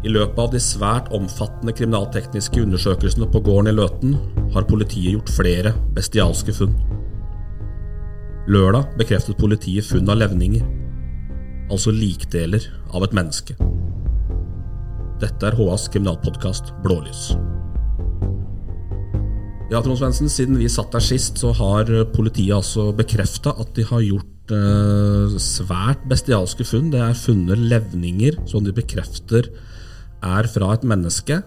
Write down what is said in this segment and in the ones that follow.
I løpet av de svært omfattende kriminaltekniske undersøkelsene på gården i Løten har politiet gjort flere bestialske funn. Lørdag bekreftet politiet funn av levninger, altså likdeler av et menneske. Dette er HAs kriminalpodkast Blålys. Ja, Trond Svendsen, Siden vi satt der sist, så har politiet altså bekrefta at de har gjort eh, svært bestialske funn. Det er funnet levninger som de bekrefter er fra et menneske,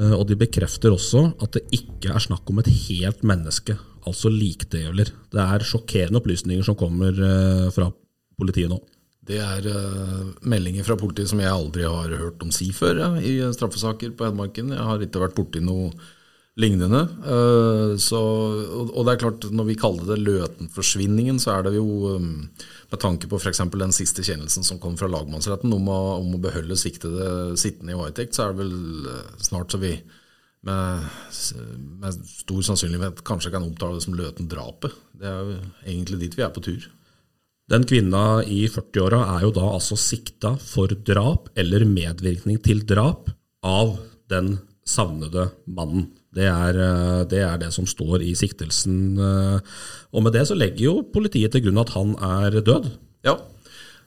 eh, og de bekrefter også at det ikke er snakk om et helt menneske, altså likdeler. Det er sjokkerende opplysninger som kommer eh, fra politiet nå. Det er uh, meldinger fra politiet som jeg aldri har hørt om si før ja, i straffesaker på Hedmarken. Jeg har ikke vært borti noe lignende. Uh, så, og, det er klart, når vi kaller det Løtenforsvinningen, så er det jo um, med tanke på f.eks. den siste kjennelsen som kom fra lagmannsretten om å, om å beholde siktede sittende i varetekt, så er det vel eh, snart så vi med, med, stor sannsynlighet kanskje kan omtale det som Løten-drapet. Det er jo egentlig dit vi er på tur. Den kvinna i 40-åra er jo da altså sikta for drap eller medvirkning til drap av den savnede mannen. Det er, eh, det er, det som står i siktelsen. Eh, og med det så legger jo politiet til grunn at han er død. Ja,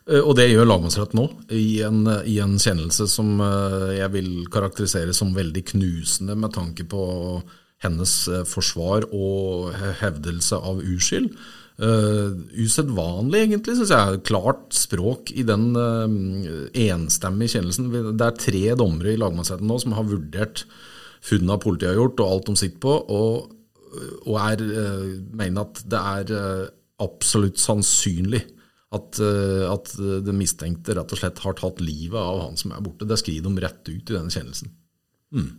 eh, og det gjør lagmannsretten nå, i en, i en kjennelse som jeg vil karakterisere som veldig knusende med tanke på hennes forsvar og hevdelse av uskyld. Uh, usedvanlig, egentlig, syns jeg. Klart språk i den uh, enstemmige kjennelsen. Det er tre dommere i lagmannsretten nå som har vurdert funnene politiet har gjort, og alt de sitter på, og, og er, uh, mener at det er uh, absolutt sannsynlig at, uh, at det mistenkte rett og slett har tatt livet av han som er borte. Det skriver de rett ut i denne kjennelsen. Mm.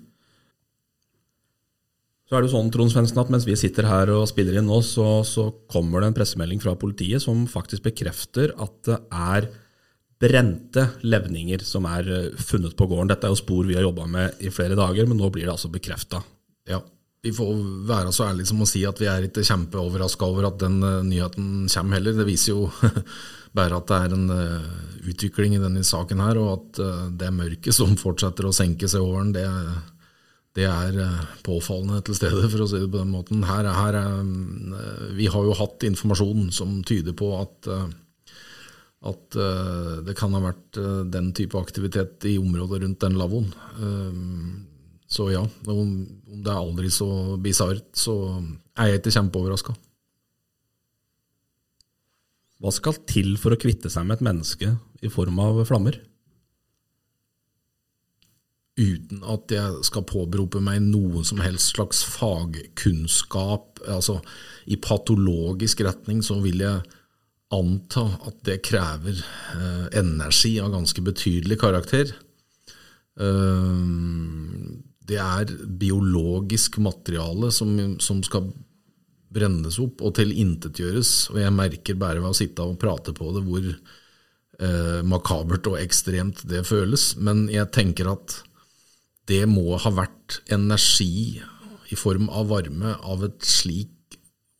Så er det jo sånn, Trond Svendsen, at Mens vi sitter her og spiller inn nå, så, så kommer det en pressemelding fra politiet som faktisk bekrefter at det er brente levninger som er eh, funnet på gården. Dette er jo spor vi har jobba med i flere dager, men nå blir det altså bekrefta. Ja, vi får være så ærlige som å si at vi er ikke kjempeoverraska over at den uh, nyheten kommer heller. Det viser jo bare at det er en uh, utvikling i denne saken her, og at det mørket som fortsetter å senke seg over den, det, det er påfallende til stede, for å si det på den måten. Her, her, vi har jo hatt informasjon som tyder på at at uh, det kan ha vært uh, den type aktivitet i området rundt den lavvoen. Uh, så ja, om, om, det er aldri så bisart, så er jeg ikke kjempeoverraska. Hva skal til for å kvitte seg med et menneske i form av flammer? Uten at jeg skal påberope meg noen som helst slags fagkunnskap, altså i patologisk retning, så vil jeg anta at det krever eh, energi av ganske betydelig karakter. Eh, det er biologisk materiale som, som, skal brennes opp og tilintetgjøres. Og jeg merker bare ved å sitte og prate på det hvor eh, makabert og ekstremt det føles. Men jeg tenker at det må ha vært energi i form av varme av et slik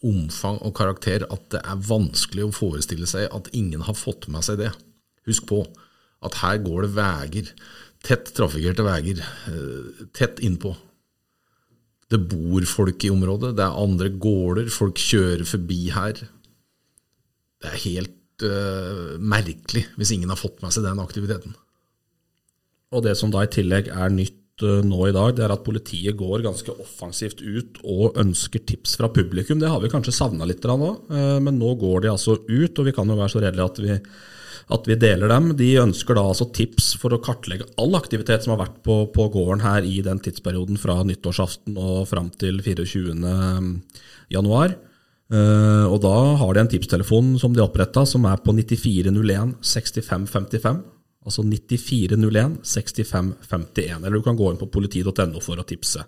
omfang og karakter at det er vanskelig å forestille seg at ingen har fått med seg det. Husk på at her går det veier, tett trafikkerte veier, eh, tett innpå. Det bor folk i området, det er andre gårder, folk kjører forbi her. Det er helt uh, merkelig hvis ingen har fått med seg den aktiviteten. Og det som da i tillegg er nytt nå i dag, det er at politiet går ganske offensivt ut og ønsker tips fra publikum. Det har vi kanskje savna litt nå, eh, men nå går de altså ut, og vi kan jo være så redelige at vi, at vi deler dem. De ønsker da altså tips for å kartlegge all aktivitet som har vært på, på gården her i den tidsperioden fra nyttårsaften og fram til 24. januar. Uh, og da har de en tipstelefon som de oppretta, som er på 9401 6555. Altså 9401 6551. Eller du kan gå inn på politi.no for å tipse.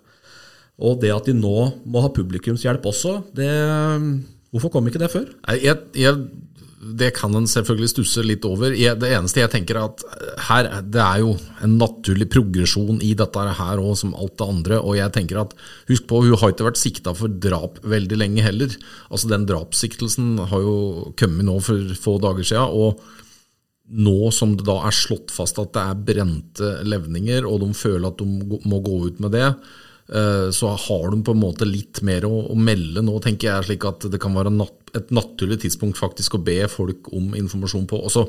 Og det at de nå må ha publikumshjelp også, det, hvorfor kom ikke det før? Jeg, jeg, det kan en selvfølgelig stusse litt over. Jeg, det eneste jeg tenker er at her, det er jo en naturlig progresjon i dette her òg, som alt det andre. Og jeg tenker at, husk på, hun har ikke vært sikta for drap veldig lenge heller. Altså Den drapssiktelsen har jo kommet nå for få dager siden. og nå som det da er slått fast at det er brente levninger, og de føler at de må gå ut med det, eh, så har de på en måte litt mer å, å melde nå, tenker jeg, slik at det kan være et naturlig tidspunkt faktisk å be folk om informasjon på. Og så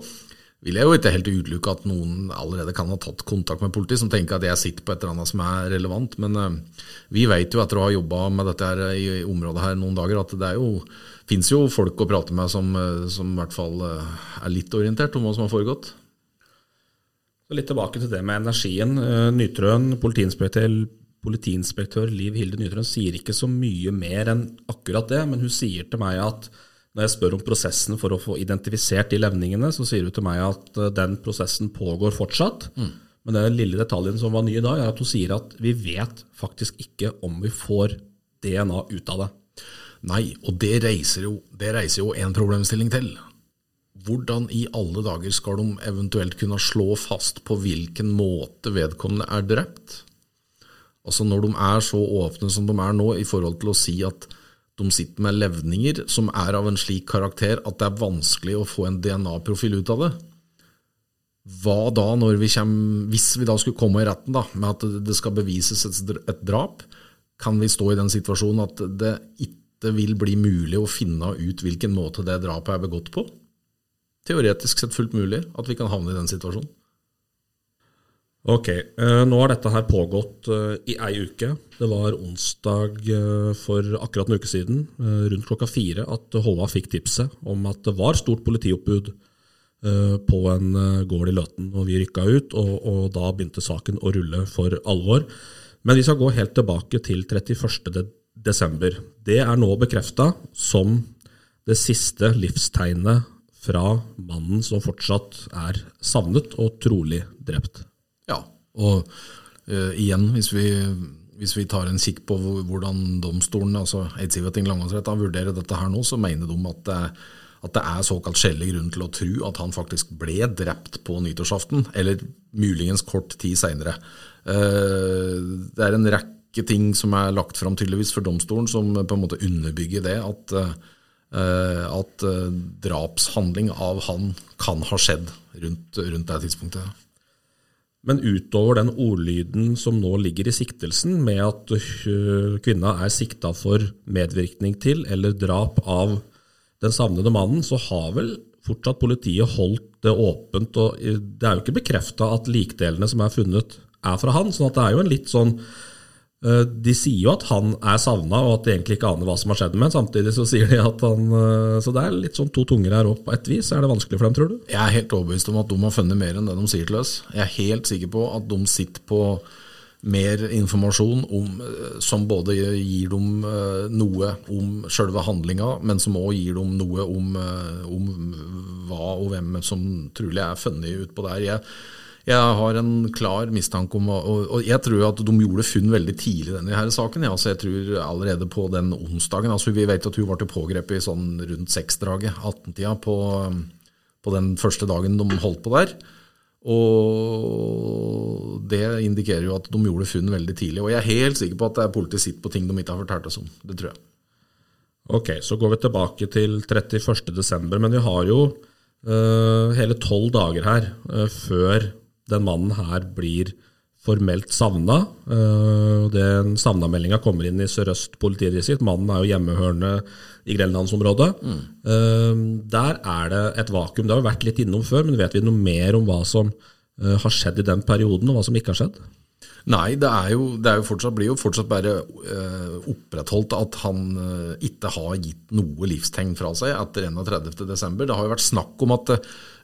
vil jeg jo ikke helt utelukke at noen allerede kan ha tatt kontakt med politiet, som tenker at jeg sitter på et eller annet som er relevant. Men uh, vi vet jo etter å ha jobba med dette her i området her noen dager, at det er jo fins jo folk å prate med som, eh, som, i hvert fall eh, er litt orientert om hva som har foregått. Litt tilbake til det med energien. Eh, Nytrøen, politiinspektør, politiinspektør Liv Hilde Nytrøen sier ikke så mye mer enn akkurat det, men hun sier til meg at når jeg spør om prosessen for å få identifisert de levningene, så sier hun til meg at den prosessen pågår fortsatt. Mm. Men den lille detaljen som var ny i dag, er at hun sier at vi vet faktisk ikke om vi får DNA ut av det. Nei, og det reiser jo, det reiser jo en problemstilling til. Hvordan i alle dager skal de eventuelt kunne slå fast på hvilken måte vedkommende er drept? Altså Når de er så åpne som de er nå i forhold til å si at de sitter med levninger som er av en slik karakter at det er vanskelig å få en DNA-profil ut av det. Hva da når vi kommer, hvis vi da skulle komme i retten da, med at det skal bevises et drap, kan vi stå i den situasjonen at det ikke det vil bli mulig å finne ut hvilken måte det drapet er begått på? Teoretisk sett fullt mulig at vi kan havne i den situasjonen. Ok, eh, nå har dette her pågått eh, i ei uke. Det var onsdag eh, for akkurat en uke siden, rundt klokka fire, at Håva fikk tipset om at det var stort politioppbud på en gård i Løten. og Vi rykka ut, og, og da begynte saken å rulle for alvor. Men vi skal gå helt tilbake til 31 desember. Det er nå bekrefta som det siste livstegnet fra mannen som fortsatt er savnet og trolig drept. Ja, og uh, igjen, hvis vi, hvis vi, tar en kikk på hvordan domstolen, altså Eidsivating lagmannsrett, vurderer dette her nå, så mener de at det, at det er såkalt skjellig grunn til å tro at han faktisk ble drept på nyttårsaften, eller muligens kort tid seinere. Uh, det er en rekke rekke ting som er lagt fram tydeligvis for domstolen, som på en måte underbygger det at, uh, at uh, drapshandling av han kan ha skjedd rundt, rundt det tidspunktet. Men utover den ordlyden som nå ligger i siktelsen, med at uh, kvinna er sikta for medvirkning til eller drap av den savnede mannen, så har vel fortsatt politiet holdt det åpent. og Det er jo ikke bekrefta at likdelene som er funnet, er fra han. sånn at det er jo en litt sånn Eh, de sier jo at han er savna, og at de egentlig ikke aner hva som har skjedd med ham. Samtidig så sier de at han eh, Så det er litt sånn to tunger her opp. På et vis er det vanskelig for dem, tror du? Jeg er helt overbevist om at de har funnet mer enn det de sier til oss. Jeg er helt sikker på at de sitter på mer informasjon om, eh, som både gir dem noe om sjølve handlinga, men som òg gir dem noe om, om, hva og hvem som trolig er funnet utpå der. Jeg jeg har en klar mistanke om og, og jeg tror at de gjorde funn veldig tidlig i denne her saken. Ja, jeg tror allerede på den onsdagen altså Vi vet at hun ble pågrepet i sånn rundt seksdraget, 18-tida, på, på, den første dagen de holdt på der. Og det indikerer jo at de gjorde funn veldig tidlig. Og jeg er helt sikker på at det er politiet sitter på ting de ikke har fortalt oss om. Det tror jeg. Ok, så går vi tilbake til 31.12., men vi har jo uh, hele tolv dager her uh, før den mannen her blir formelt savna. Uh, den savna-meldinga kommer inn i Sør-Øst politidistrikt. Mannen er jo hjemmehørende i Grenlandsområdet. Mm. Der er det et vakuum. Det har vi vært litt innom før, men vet vi noe mer om hva som uh, har skjedd i den perioden, og hva som ikke har skjedd? Nei, det, er jo, det er jo fortsatt, blir jo fortsatt bare opprettholdt at han ikke har gitt noe livstegn fra seg etter 31.12. Det har jo vært snakk om at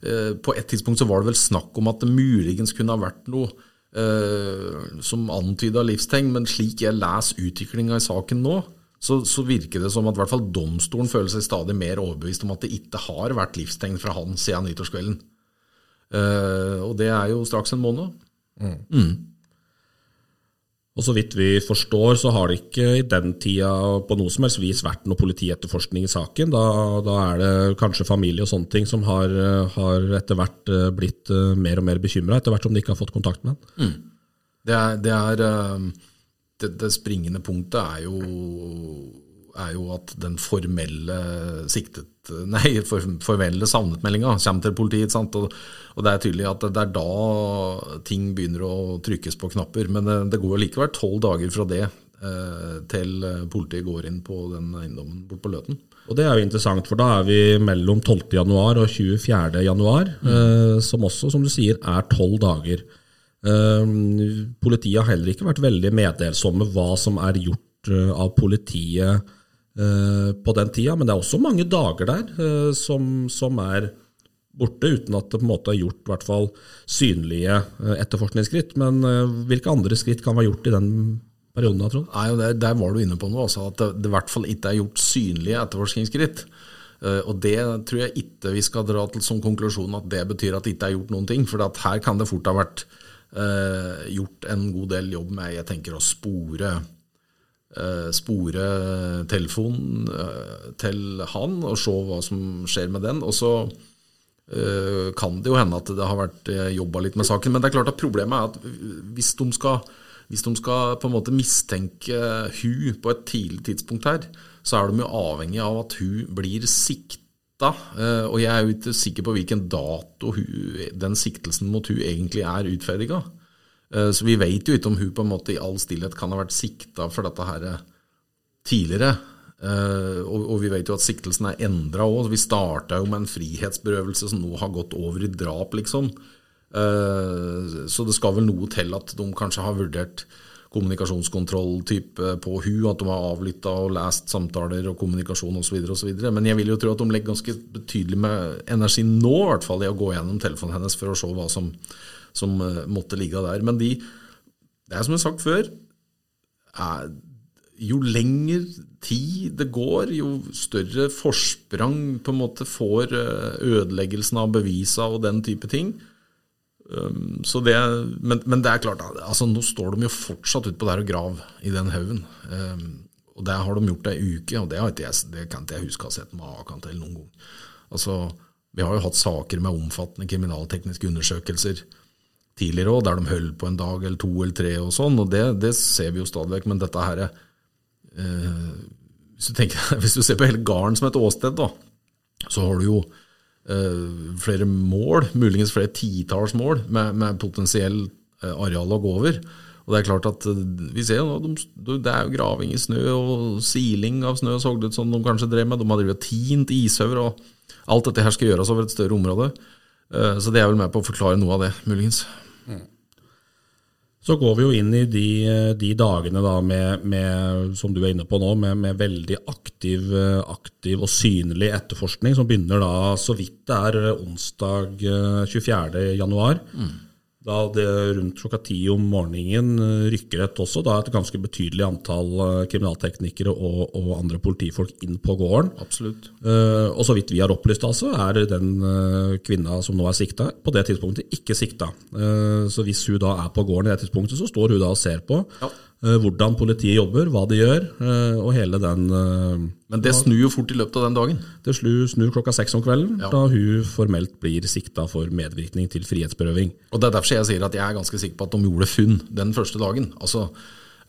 Eh, på et tidspunkt så var det vel snakk om at det muligens kunne ha vært noe eh, som antyda livstegn, men slik jeg leser utviklinga i saken nå, så, så, virker det som at i hvert fall domstolen føler seg stadig mer overbevist om at det ikke har vært livstegn fra han siden nyttårskvelden. Eh, og det er jo straks en måned. Mm. Mm. Og Så vidt vi forstår, så har det ikke i den tida på noe som helst vis vært noe politietterforskning i saken. Da, da, er det kanskje familie og sånne ting som har, har etter hvert eh, blitt eh, mer og mer bekymra, etter hvert som de ikke har fått kontakt med den. Mm. Det, er, det, er, eh, det, det, springende punktet er jo er jo at den formelle siktet Nei, for, formelle savnetmeldinga kommer til politiet. sant? Og, og, det er tydelig at det er da ting begynner å trykkes på knapper. Men det, det går likevel tolv dager fra det eh, til politiet går inn på den eiendommen bort på Løten. Og Det er jo interessant, for da er vi mellom 12.1 og 24.1, mm. eh, som også, som du sier, er tolv dager. Eh, politiet har heller ikke vært veldig meddelsomme hva som er gjort eh, av politiet Eh, på den tida, men det er også mange dager der eh, som, som, er borte, uten at det på en måte er gjort i hvert fall synlige eh, etterforskningsskritt. Men hvilke andre skritt kan være gjort i den perioden? Trond? Nei, der, der, var du inne på noe, altså, at det, det, i hvert fall ikke er gjort synlige etterforskningsskritt. Og Det tror jeg ikke vi skal dra til som konklusjon at det betyr at det ikke er gjort noen ting. For her kan det fort ha vært uh, gjort en god del jobb med jeg tenker å spore Eh, spore telefonen eh, til han og se hva som skjer med den. Og så eh, kan det jo hende at det har vært jobba litt med saken. Men det er klart at problemet er at hvis de skal, hvis de skal på en måte mistenke hun på et tidlig tidspunkt her, så er de jo avhengig av at hun blir sikta. Og jeg er jo ikke sikker på hvilken dato hun, den siktelsen mot hun egentlig er utferdiga. Eh, så vi vet jo ikke om hun på en måte i all stillhet kan ha vært sikta for dette her eh, tidligere. Eh, og vi vet jo at siktelsen er endra òg. Vi starta jo med en frihetsberøvelse som nå har gått over i drap, liksom. Så det skal vel noe til at de kanskje har vurdert kommunikasjonskontroll-type på hun, at de har avlytta og lest samtaler og kommunikasjon osv. Men jeg vil jo tro at de legger ganske betydelig med energi nå, i hvert fall, i å gå gjennom telefonen hennes for å se hva som som eh, måtte ligge der. Men de, det er som jeg har sagt før, er, jo lenger tid det går, jo større forsprang på en måte får eh, ødeleggelsen av bevisa og den type ting. Um, det, men, men, det er klart, altså nå står de jo fortsatt utpå der og grav i den haugen. Um, og det har de gjort ei uke, og det, ikke jeg, det kan ikke jeg huske å ha sett maken til noen gang. Altså, vi har jo hatt saker med omfattende kriminaltekniske undersøkelser tidligere òg, der de holdt på en dag eller to eller tre og sånn, og det, det ser vi jo stadig vekk. Men dette her eh, hvis, du tenker, hvis, du ser på hele gården som et åsted, da, så har du jo eh, flere mål, muligens flere titalls mål, med, med potensiell eh, areal å gå over. Og Det er klart at eh, vi ser jo nå, de, det er jo graving i snø og siling av snø, så det ut som de kanskje drev med. De har drevet tint ishauger, og alt dette her skal gjøres over et større område. Eh, så det er vel med på å forklare noe av det, muligens. Så går vi jo inn i de, de dagene da med, med, som du er inne på nå, med, med veldig aktiv, aktiv, og synlig etterforskning, som begynner da så vidt det er onsdag 24.1. Mm da det rundt klokka ti om morgenen eh, rykker et også da et ganske betydelig antall eh, kriminalteknikere og, og andre politifolk inn på gården. Absolutt. Uh, og så vidt vi har opplyst, altså, er den uh, kvinna som nå er sikta, på det tidspunktet ikke sikta. Uh, så hvis hun da er på gården i det tidspunktet, så står hun da og ser på. Ja. Eh, hvordan politiet jobber, hva de gjør, eh, og hele den eh, Men det snur jo fort i løpet av den dagen? Det snur klokka seks om kvelden, ja. da hun formelt blir sikta for medvirkning til frihetsberøving. Og Det er derfor jeg sier at jeg er ganske sikker på at de gjorde funn den første dagen. Altså,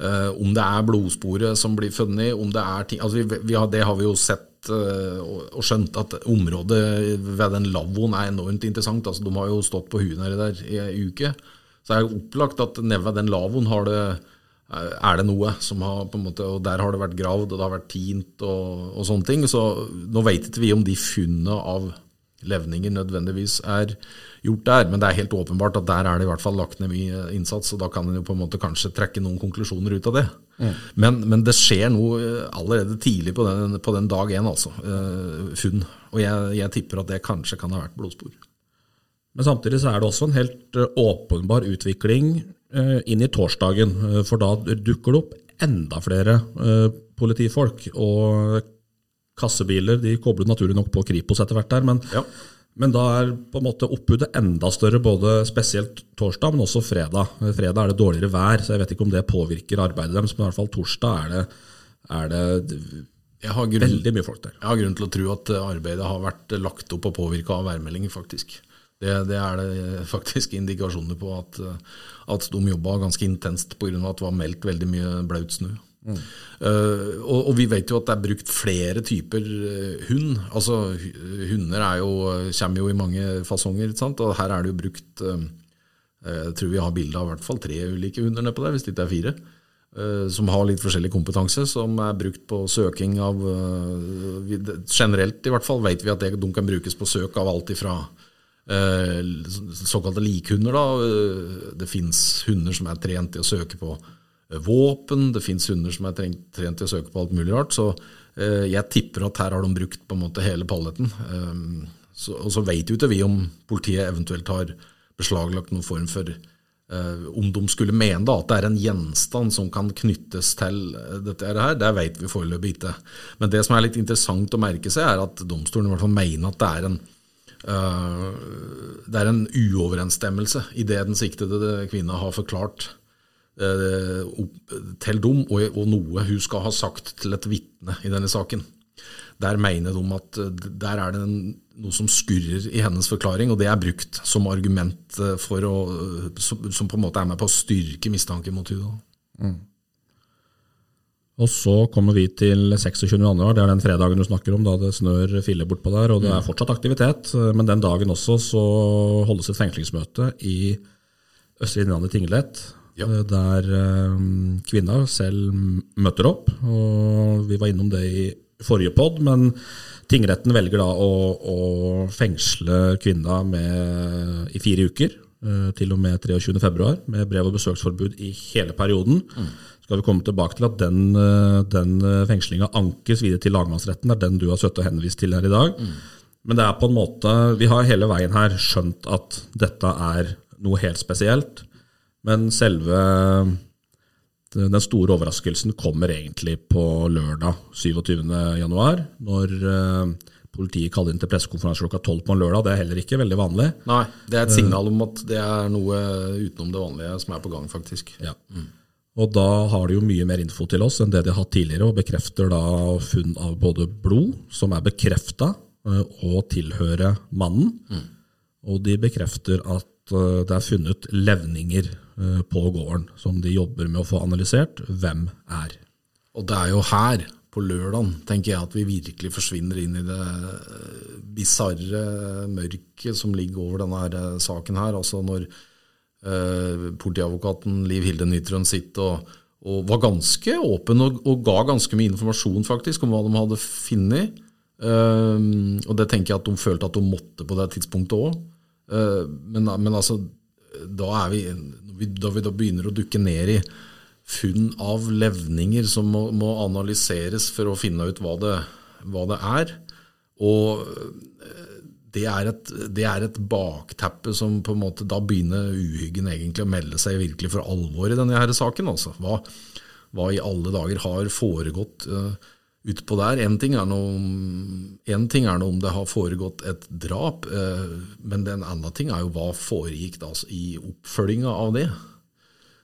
Om det er blodsporet som blir funnet, om det er ting altså vi, vi har, Det har vi jo sett og skjønt at området ved den lavvoen er enormt interessant. Altså, de har jo stått på huet nedi der i ei uke. Så det er opplagt at nede ved den lavvoen har det er det noe som har på en måte, og Der har det vært gravd, og det har vært tint og, og sånne ting. Så nå vet ikke vi om de funnene av levninger nødvendigvis er gjort der, men det er helt åpenbart at der er det i hvert fall lagt ned mye innsats, og da kan en jo på en måte kanskje trekke noen konklusjoner ut av det. Mm. Men, men, det skjer noe eh, allerede tidlig på den, på den dag én, altså. Uh, funn. Og jeg, jeg tipper at det kanskje kan ha vært blodspor. Men samtidig så er det også en helt eh, åpenbar utvikling Eh, inn i torsdagen, eh, for da dukker det opp enda flere eh, politifolk. Og kassebiler de kobler naturlig nok på Kripos etter hvert der, men, ja. men da er på en måte oppbudet enda større, både spesielt torsdag, men også fredag. Fredag er det dårligere vær, så jeg vet ikke om det påvirker arbeidet deres, men i hvert fall torsdag er det, er det grunn, veldig mye folk der. Jeg har grunn til å tro at arbeidet har vært lagt opp og påvirka av værmeldingen, faktisk. Det, det, er det faktisk indikasjoner på at, at de jobba ganske intenst pga. at det var meldt veldig mye blaut snø. Mm. Uh, og, og, vi vet jo at det er brukt flere typer uh, hund. Altså Hunder jo, kommer jo i mange fasonger, og her er det jo brukt uh, Jeg tror vi har bilde av i hvert fall tre ulike hunder nedpå der, hvis det ikke er fire. Som har litt forskjellig kompetanse, som er brukt på søking av Generelt i hvert fall vet vi at det, de kan brukes på søk av alt ifra såkalte likhunder. Da. Det fins hunder som er trent til å søke på våpen, det fins hunder som er trent, til å søke på alt mulig rart. Så eh, jeg tipper at her har de brukt på en måte hele paletten. Og så vet jo ikke vi om politiet eventuelt har beslaglagt noen form for Om de skulle mene da, at det er en gjenstand som kan knyttes til dette her, det vet vi foreløpig ikke. Men det som er litt interessant å merke seg, er at domstolen i hvert fall mener at det er en det er en uoverensstemmelse i det den siktede kvinna har forklart Eh, til dem, og, noe hun skal ha sagt til et vitne i denne saken. Der mener de at eh, der er det noe som skurrer i hennes forklaring, og det er brukt som argument eh, for å, som, på en måte er med på å styrke mistanken mot henne. Mm. Og så kommer vi til 26. januar, det er den fredagen du snakker om, da det snør filler bortpå der, og det er mm. fortsatt aktivitet. Men den dagen også så holdes et fengslingsmøte i Østre Innlandet tingrett ja. Eh, der um, kvinna selv møter opp. og Vi var innom det i forrige pod, men tingretten velger da å, å fengsle kvinna med, i fire uker. Uh, til og med 23.2, med brev- og besøksforbud i hele perioden. Mm. Skal vi komme tilbake til at den, den fengslinga ankes videre til lagmannsretten. Det er den du har søtt og henvist til her i dag. Mm. Men det er på en måte, vi har hele veien her skjønt at dette er noe helt spesielt. Men selve den store overraskelsen kommer egentlig på lørdag 27.1, når eh, politiet kaller inn til pressekonferanse klokka tolv på en lørdag. Det er heller ikke veldig vanlig. Nei, det er et signal om at det er noe utenom det vanlige som er på gang, faktisk. Ja. Mm. Og da har de jo mye mer info til oss enn det de har hatt tidligere, og bekrefter da funn av både blod, som er bekrefta, å og tilhører mannen. Mm. Og de bekrefter at eh, det er funnet levninger Eh, på gården, som de jobber med å få analysert hvem er. Og det er jo her, på lørdagen, tenker jeg at vi virkelig forsvinner inn i det eh, bisarre mørket som ligger over denne her eh, saken her. Altså når eh, politiadvokaten Liv Hilde Nytrøen sitt, og, og, var ganske åpen og, og, ga ganske mye informasjon faktisk om hva de hadde funnet. Um, og det tenker jeg at de følte at de måtte på det tidspunktet òg. Uh, men, men altså, da er vi da vi da begynner å dukke ned i funn av levninger som må, må analyseres for å finne ut hva det, hva det er. Og eh, det er, et, det er, et, bakteppe som på en måte Da begynner uhyggen egentlig å melde seg virkelig for alvor i denne her saken. Altså. Hva, hva i alle dager har foregått uh, utpå der? Én ting, ting, er noe om det har foregått et drap, uh, men en annen ting er jo hva foregikk da i oppfølginga av det.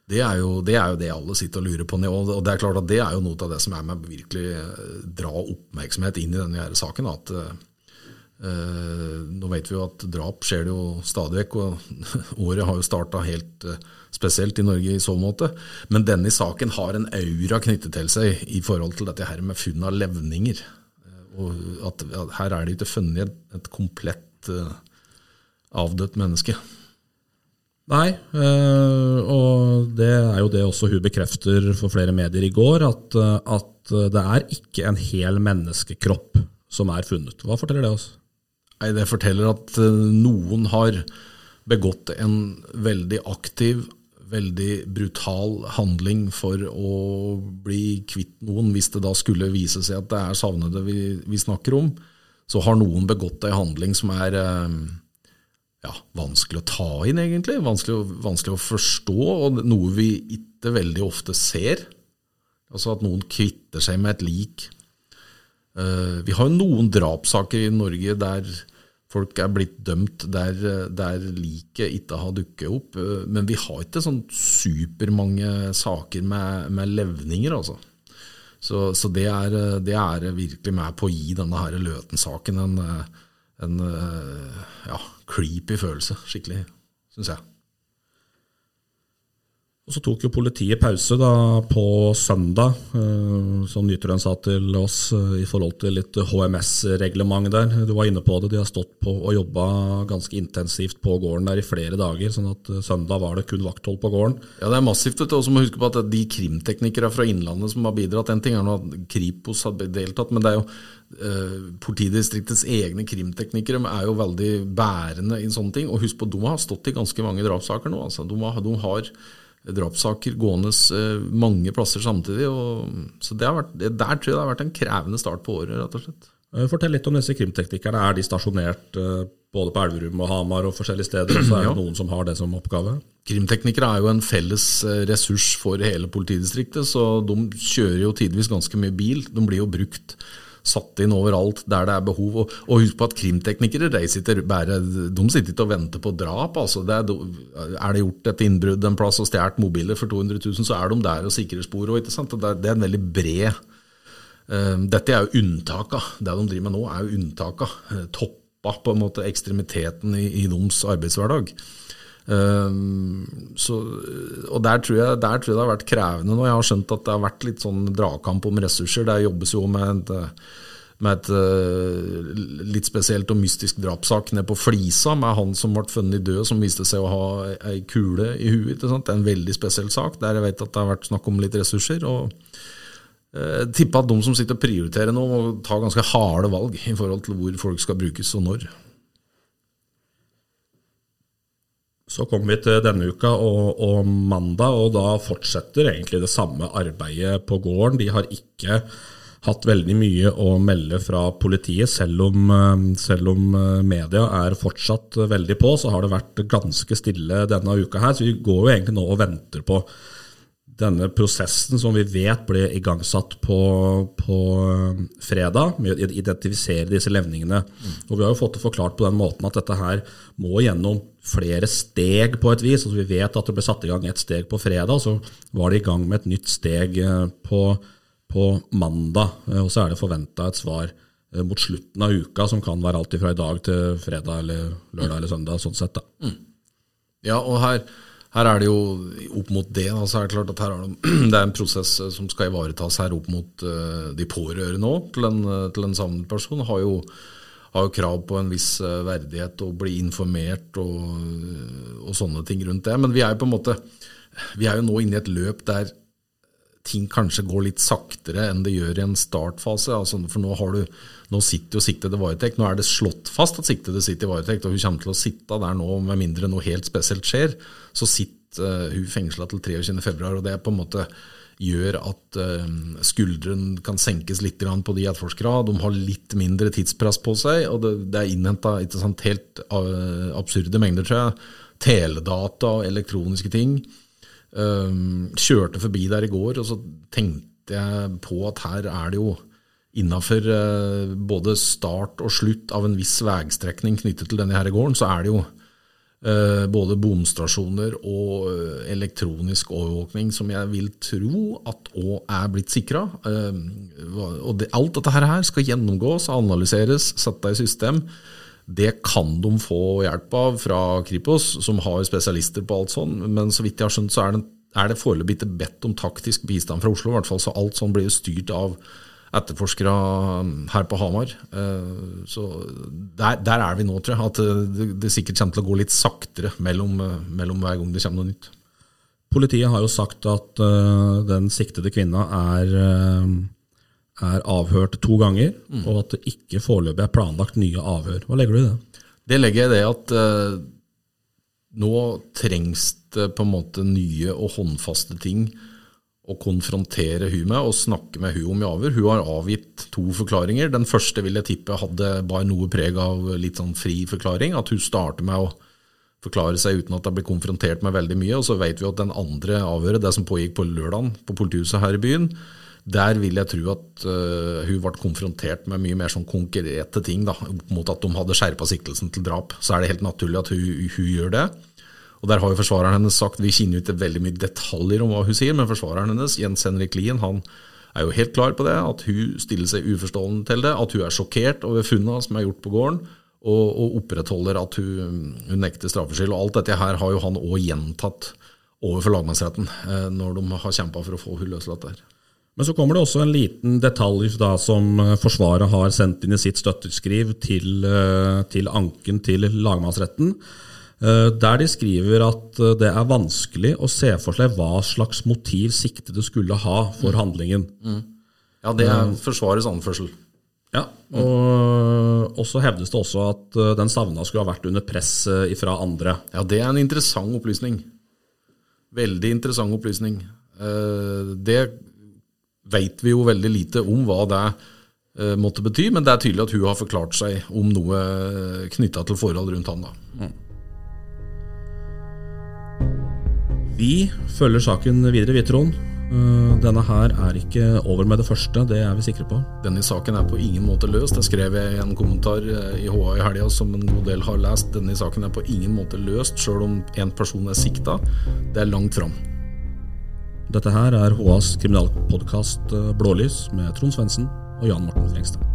Det er, jo, det er, jo, det alle sitter og lurer på. Og det er klart at det er jo noe av det som er med virkelig eh, dra oppmerksomhet inn i denne her saken. at uh, Nå vet vi jo at drap skjer det jo stadig vekk, og året har jo starta helt uh, spesielt i Norge i så måte. Men denne saken har en aura knyttet til seg i forhold til dette her med funn av levninger. Og at, her er det ikke funnet et, et komplett avdødt menneske. Nei, og det er jo det også hun bekrefter for flere medier i går, at, eh, at, det er ikke en hel menneskekropp som er funnet. Hva forteller det oss? Nei, Det forteller at eh, noen har begått en veldig aktiv, veldig brutal handling for å bli kvitt noen, hvis det da skulle vise seg at det er savnede vi, vi snakker om. Så har noen begått en handling som er øh, ja, vanskelig å ta inn, egentlig. Vanskelig, vanskelig, å forstå, og noe vi ikke veldig ofte ser. Altså at noen kvitter seg med et lik. Uh, vi har jo noen drapssaker i Norge der folk er blitt dømt der, der liket ikke har dukket opp. Uh, men vi har ikke sånn supermange saker med, med levninger, altså. Så, så det, er, det, er, virkelig med på å gi denne her Løten-saken en, en ja, creepy følelse. Skikkelig, syns jeg. Og Så tok jo politiet pause da på søndag, eh, som Nytrøen sa til oss, eh, i forhold til litt HMS-reglement der. Du var inne på det, de har stått på og jobba ganske intensivt på gården der i flere dager. sånn at eh, søndag var det kun vakthold på gården. Ja, det er massivt. Og så må huske på at de krimteknikere fra Innlandet som har bidratt En ting er nå at Kripos har deltatt, men det er jo politidistriktets egne krimteknikere er jo veldig bærende i sånne ting. Og husk på, de har stått i ganske mange drapssaker nå. altså. De har, de har drapssaker gående eh, mange plasser samtidig. Så det vært, Der tror jeg det har vært en krevende start på året, rett og slett. Eh, fortell litt om disse krimteknikerne. Er de stasjonert eh, både på Elverum og Hamar og forskjellige steder? Og så er det ja. noen som har det som oppgave? Krimteknikere er jo en felles ressurs for hele politidistriktet, så de kjører jo tidvis ganske mye bil. De blir jo brukt satt inn overalt der det er behov. Og, og husk på at krimteknikere de sitter, bare, de sitter ikke og venter på drap. Altså det er, er, det gjort et innbrudd en plass og stjålet mobiler for 200 000, så er de der og sikrer spor. Og, det, er, en veldig bred uh, Dette er jo unntaka. Det de driver med nå, er jo unntaka. Uh, toppa på en måte ekstremiteten i, i deres arbeidshverdag. Um, så, og der tror, jeg, der tror, jeg, det har vært krevende nå. Jeg har skjønt at det har vært litt sånn dragkamp om ressurser. Det jobbes jo med, et, med et uh, litt spesielt og mystisk drapssak nede på Flisa, med han som ble funnet død, som viste seg å ha ei kule i huet. Det er en veldig spesiell sak, der jeg vet at det har vært snakk om litt ressurser. og jeg uh, tipper at de som sitter og prioriterer nå, må ta ganske harde valg i forhold til hvor folk skal brukes og når. Så kommer vi til denne uka og, og, mandag, og da fortsetter egentlig det samme arbeidet på gården. De har ikke hatt veldig mye å melde fra politiet, selv om, eh, selv om, eh, media er fortsatt veldig på. Så har det vært ganske stille denne uka her, så vi går jo egentlig nå og venter på denne prosessen som vi vet ble igangsatt på, på eh, fredag, med å identifisere disse levningene. Mm. Og Vi har jo fått det forklart på den måten at dette her må gjennom flere steg på et vis. Altså vi vet at det ble satt i gang et steg på fredag, så var de i gang med et nytt steg eh, på, på mandag. Eh, og så er det forventa et svar mot slutten av uka, som kan være alt fra i dag til fredag eller lørdag eller søndag. sånn sett da. Mm. Ja, og her her er det jo opp mot det. Altså, er Det klart at her er det, det er en prosess eh, som skal ivaretas her opp mot uh, de pårørende òg til en, eh, til en savnet person. Har jo, har jo, krav på en viss verdighet og bli informert og, og, sånne ting rundt det. Men vi er jo på en måte vi er jo nå inne i et løp der ting kanskje går litt saktere enn det gjør i en startfase. Altså, for nå, har du, nå sitter jo siktede varetekt. Nå er det slått fast at siktede sitter i varetekt, og hun kommer til å sitte der nå med mindre noe helt spesielt skjer. Så sitter uh, hun fengsla til 23.2, og det på en måte gjør at uh, skulderen kan senkes litt på de etterforskerne. De har litt mindre tidspress på seg, og det, det er innhenta helt uh, absurde mengder, tror jeg. Teledata og elektroniske ting. Um, kjørte forbi der i går, og så tenkte jeg på at her er det jo innafor uh, både start og slutt av en viss veistrekning knyttet til denne her gården, så er det jo uh, både bomstasjoner og uh, elektronisk overvåkning som jeg vil tro at òg er blitt sikra. og det, alt dette her skal gjennomgås, analyseres, sette i system. Det kan de få hjelp av fra Kripos, som har spesialister på alt sånn, men så vidt jeg har skjønt, så er det, er det foreløpig ikke bedt om taktisk bistand fra Oslo, i hvert fall, så alt sånn blir jo styrt av etterforskere her på Hamar. Eh, så der, der, er vi nå, tror jeg. At det, det sikkert kommer til å gå litt saktere mellom, mellom hver gang det kommer noe nytt. Politiet har jo sagt at den siktede kvinna er er avhørt to ganger, mm. og at det ikke foreløpig er planlagt nye avhør. Hva legger du i det? Det legger jeg i det at eh, nå trengs det på en måte nye og håndfaste ting å konfrontere hun med og snakke med hun om i avhør. Hun har avgitt to forklaringer. Den første vil jeg tippe hadde bare noe preg av litt sånn fri forklaring. At hun starter med å forklare seg uten at det blir konfrontert med veldig mye. Og så vet vi at den andre avhøret, det som pågikk på lørdag på politihuset her i byen, der vil jeg tro at uh, hun ble konfrontert med mye mer sånn konkrete ting, da, mot at de hadde skjerpa siktelsen til drap. Så er det helt naturlig at hun, hun, gjør det. Og Der har jo forsvareren hennes sagt Vi kjenner ikke veldig mye detaljer om hva hun sier, men forsvareren hennes, Jens Henrik Lien, han er jo helt klar på det. At hun stiller seg uforstående til det. At hun er sjokkert over funnene som er gjort på gården. Og, og opprettholder at hun, hun nekter straffskyld. Og alt dette her har jo han òg gjentatt overfor lagmannsretten eh, når de har kjempa for å få hun løslatt der. Men så kommer det også en liten detalj da, som eh, Forsvaret har sendt inn i sitt støtteskriv til, eh, til anken til lagmannsretten. Der de skriver at det er vanskelig å se for seg hva slags motiv siktede skulle ha for handlingen. Mm. Ja, det er Forsvarets anførsel. Ja, og, og så hevdes det også at den savna skulle ha vært under press fra andre. Ja, det er en interessant opplysning. Veldig interessant opplysning. Eh, det vet vi jo veldig lite om hva det eh, måtte bety, men det er tydelig at hun har forklart seg om noe knytta til forhold rundt han. da. Mm. Vi følger saken videre, vi, Trond. Eh, denne her er ikke over med det første, det er vi sikre på. Denne saken er på ingen måte løst. Det skrev jeg i en kommentar eh, i HA i helga som en god del har lest. Denne saken er på ingen måte løst, sjøl om en person er sikta. Det er langt fram. Dette her er HAs kriminalpodkast eh, Blålys med Trond Svendsen og Jan Morten Frengstad.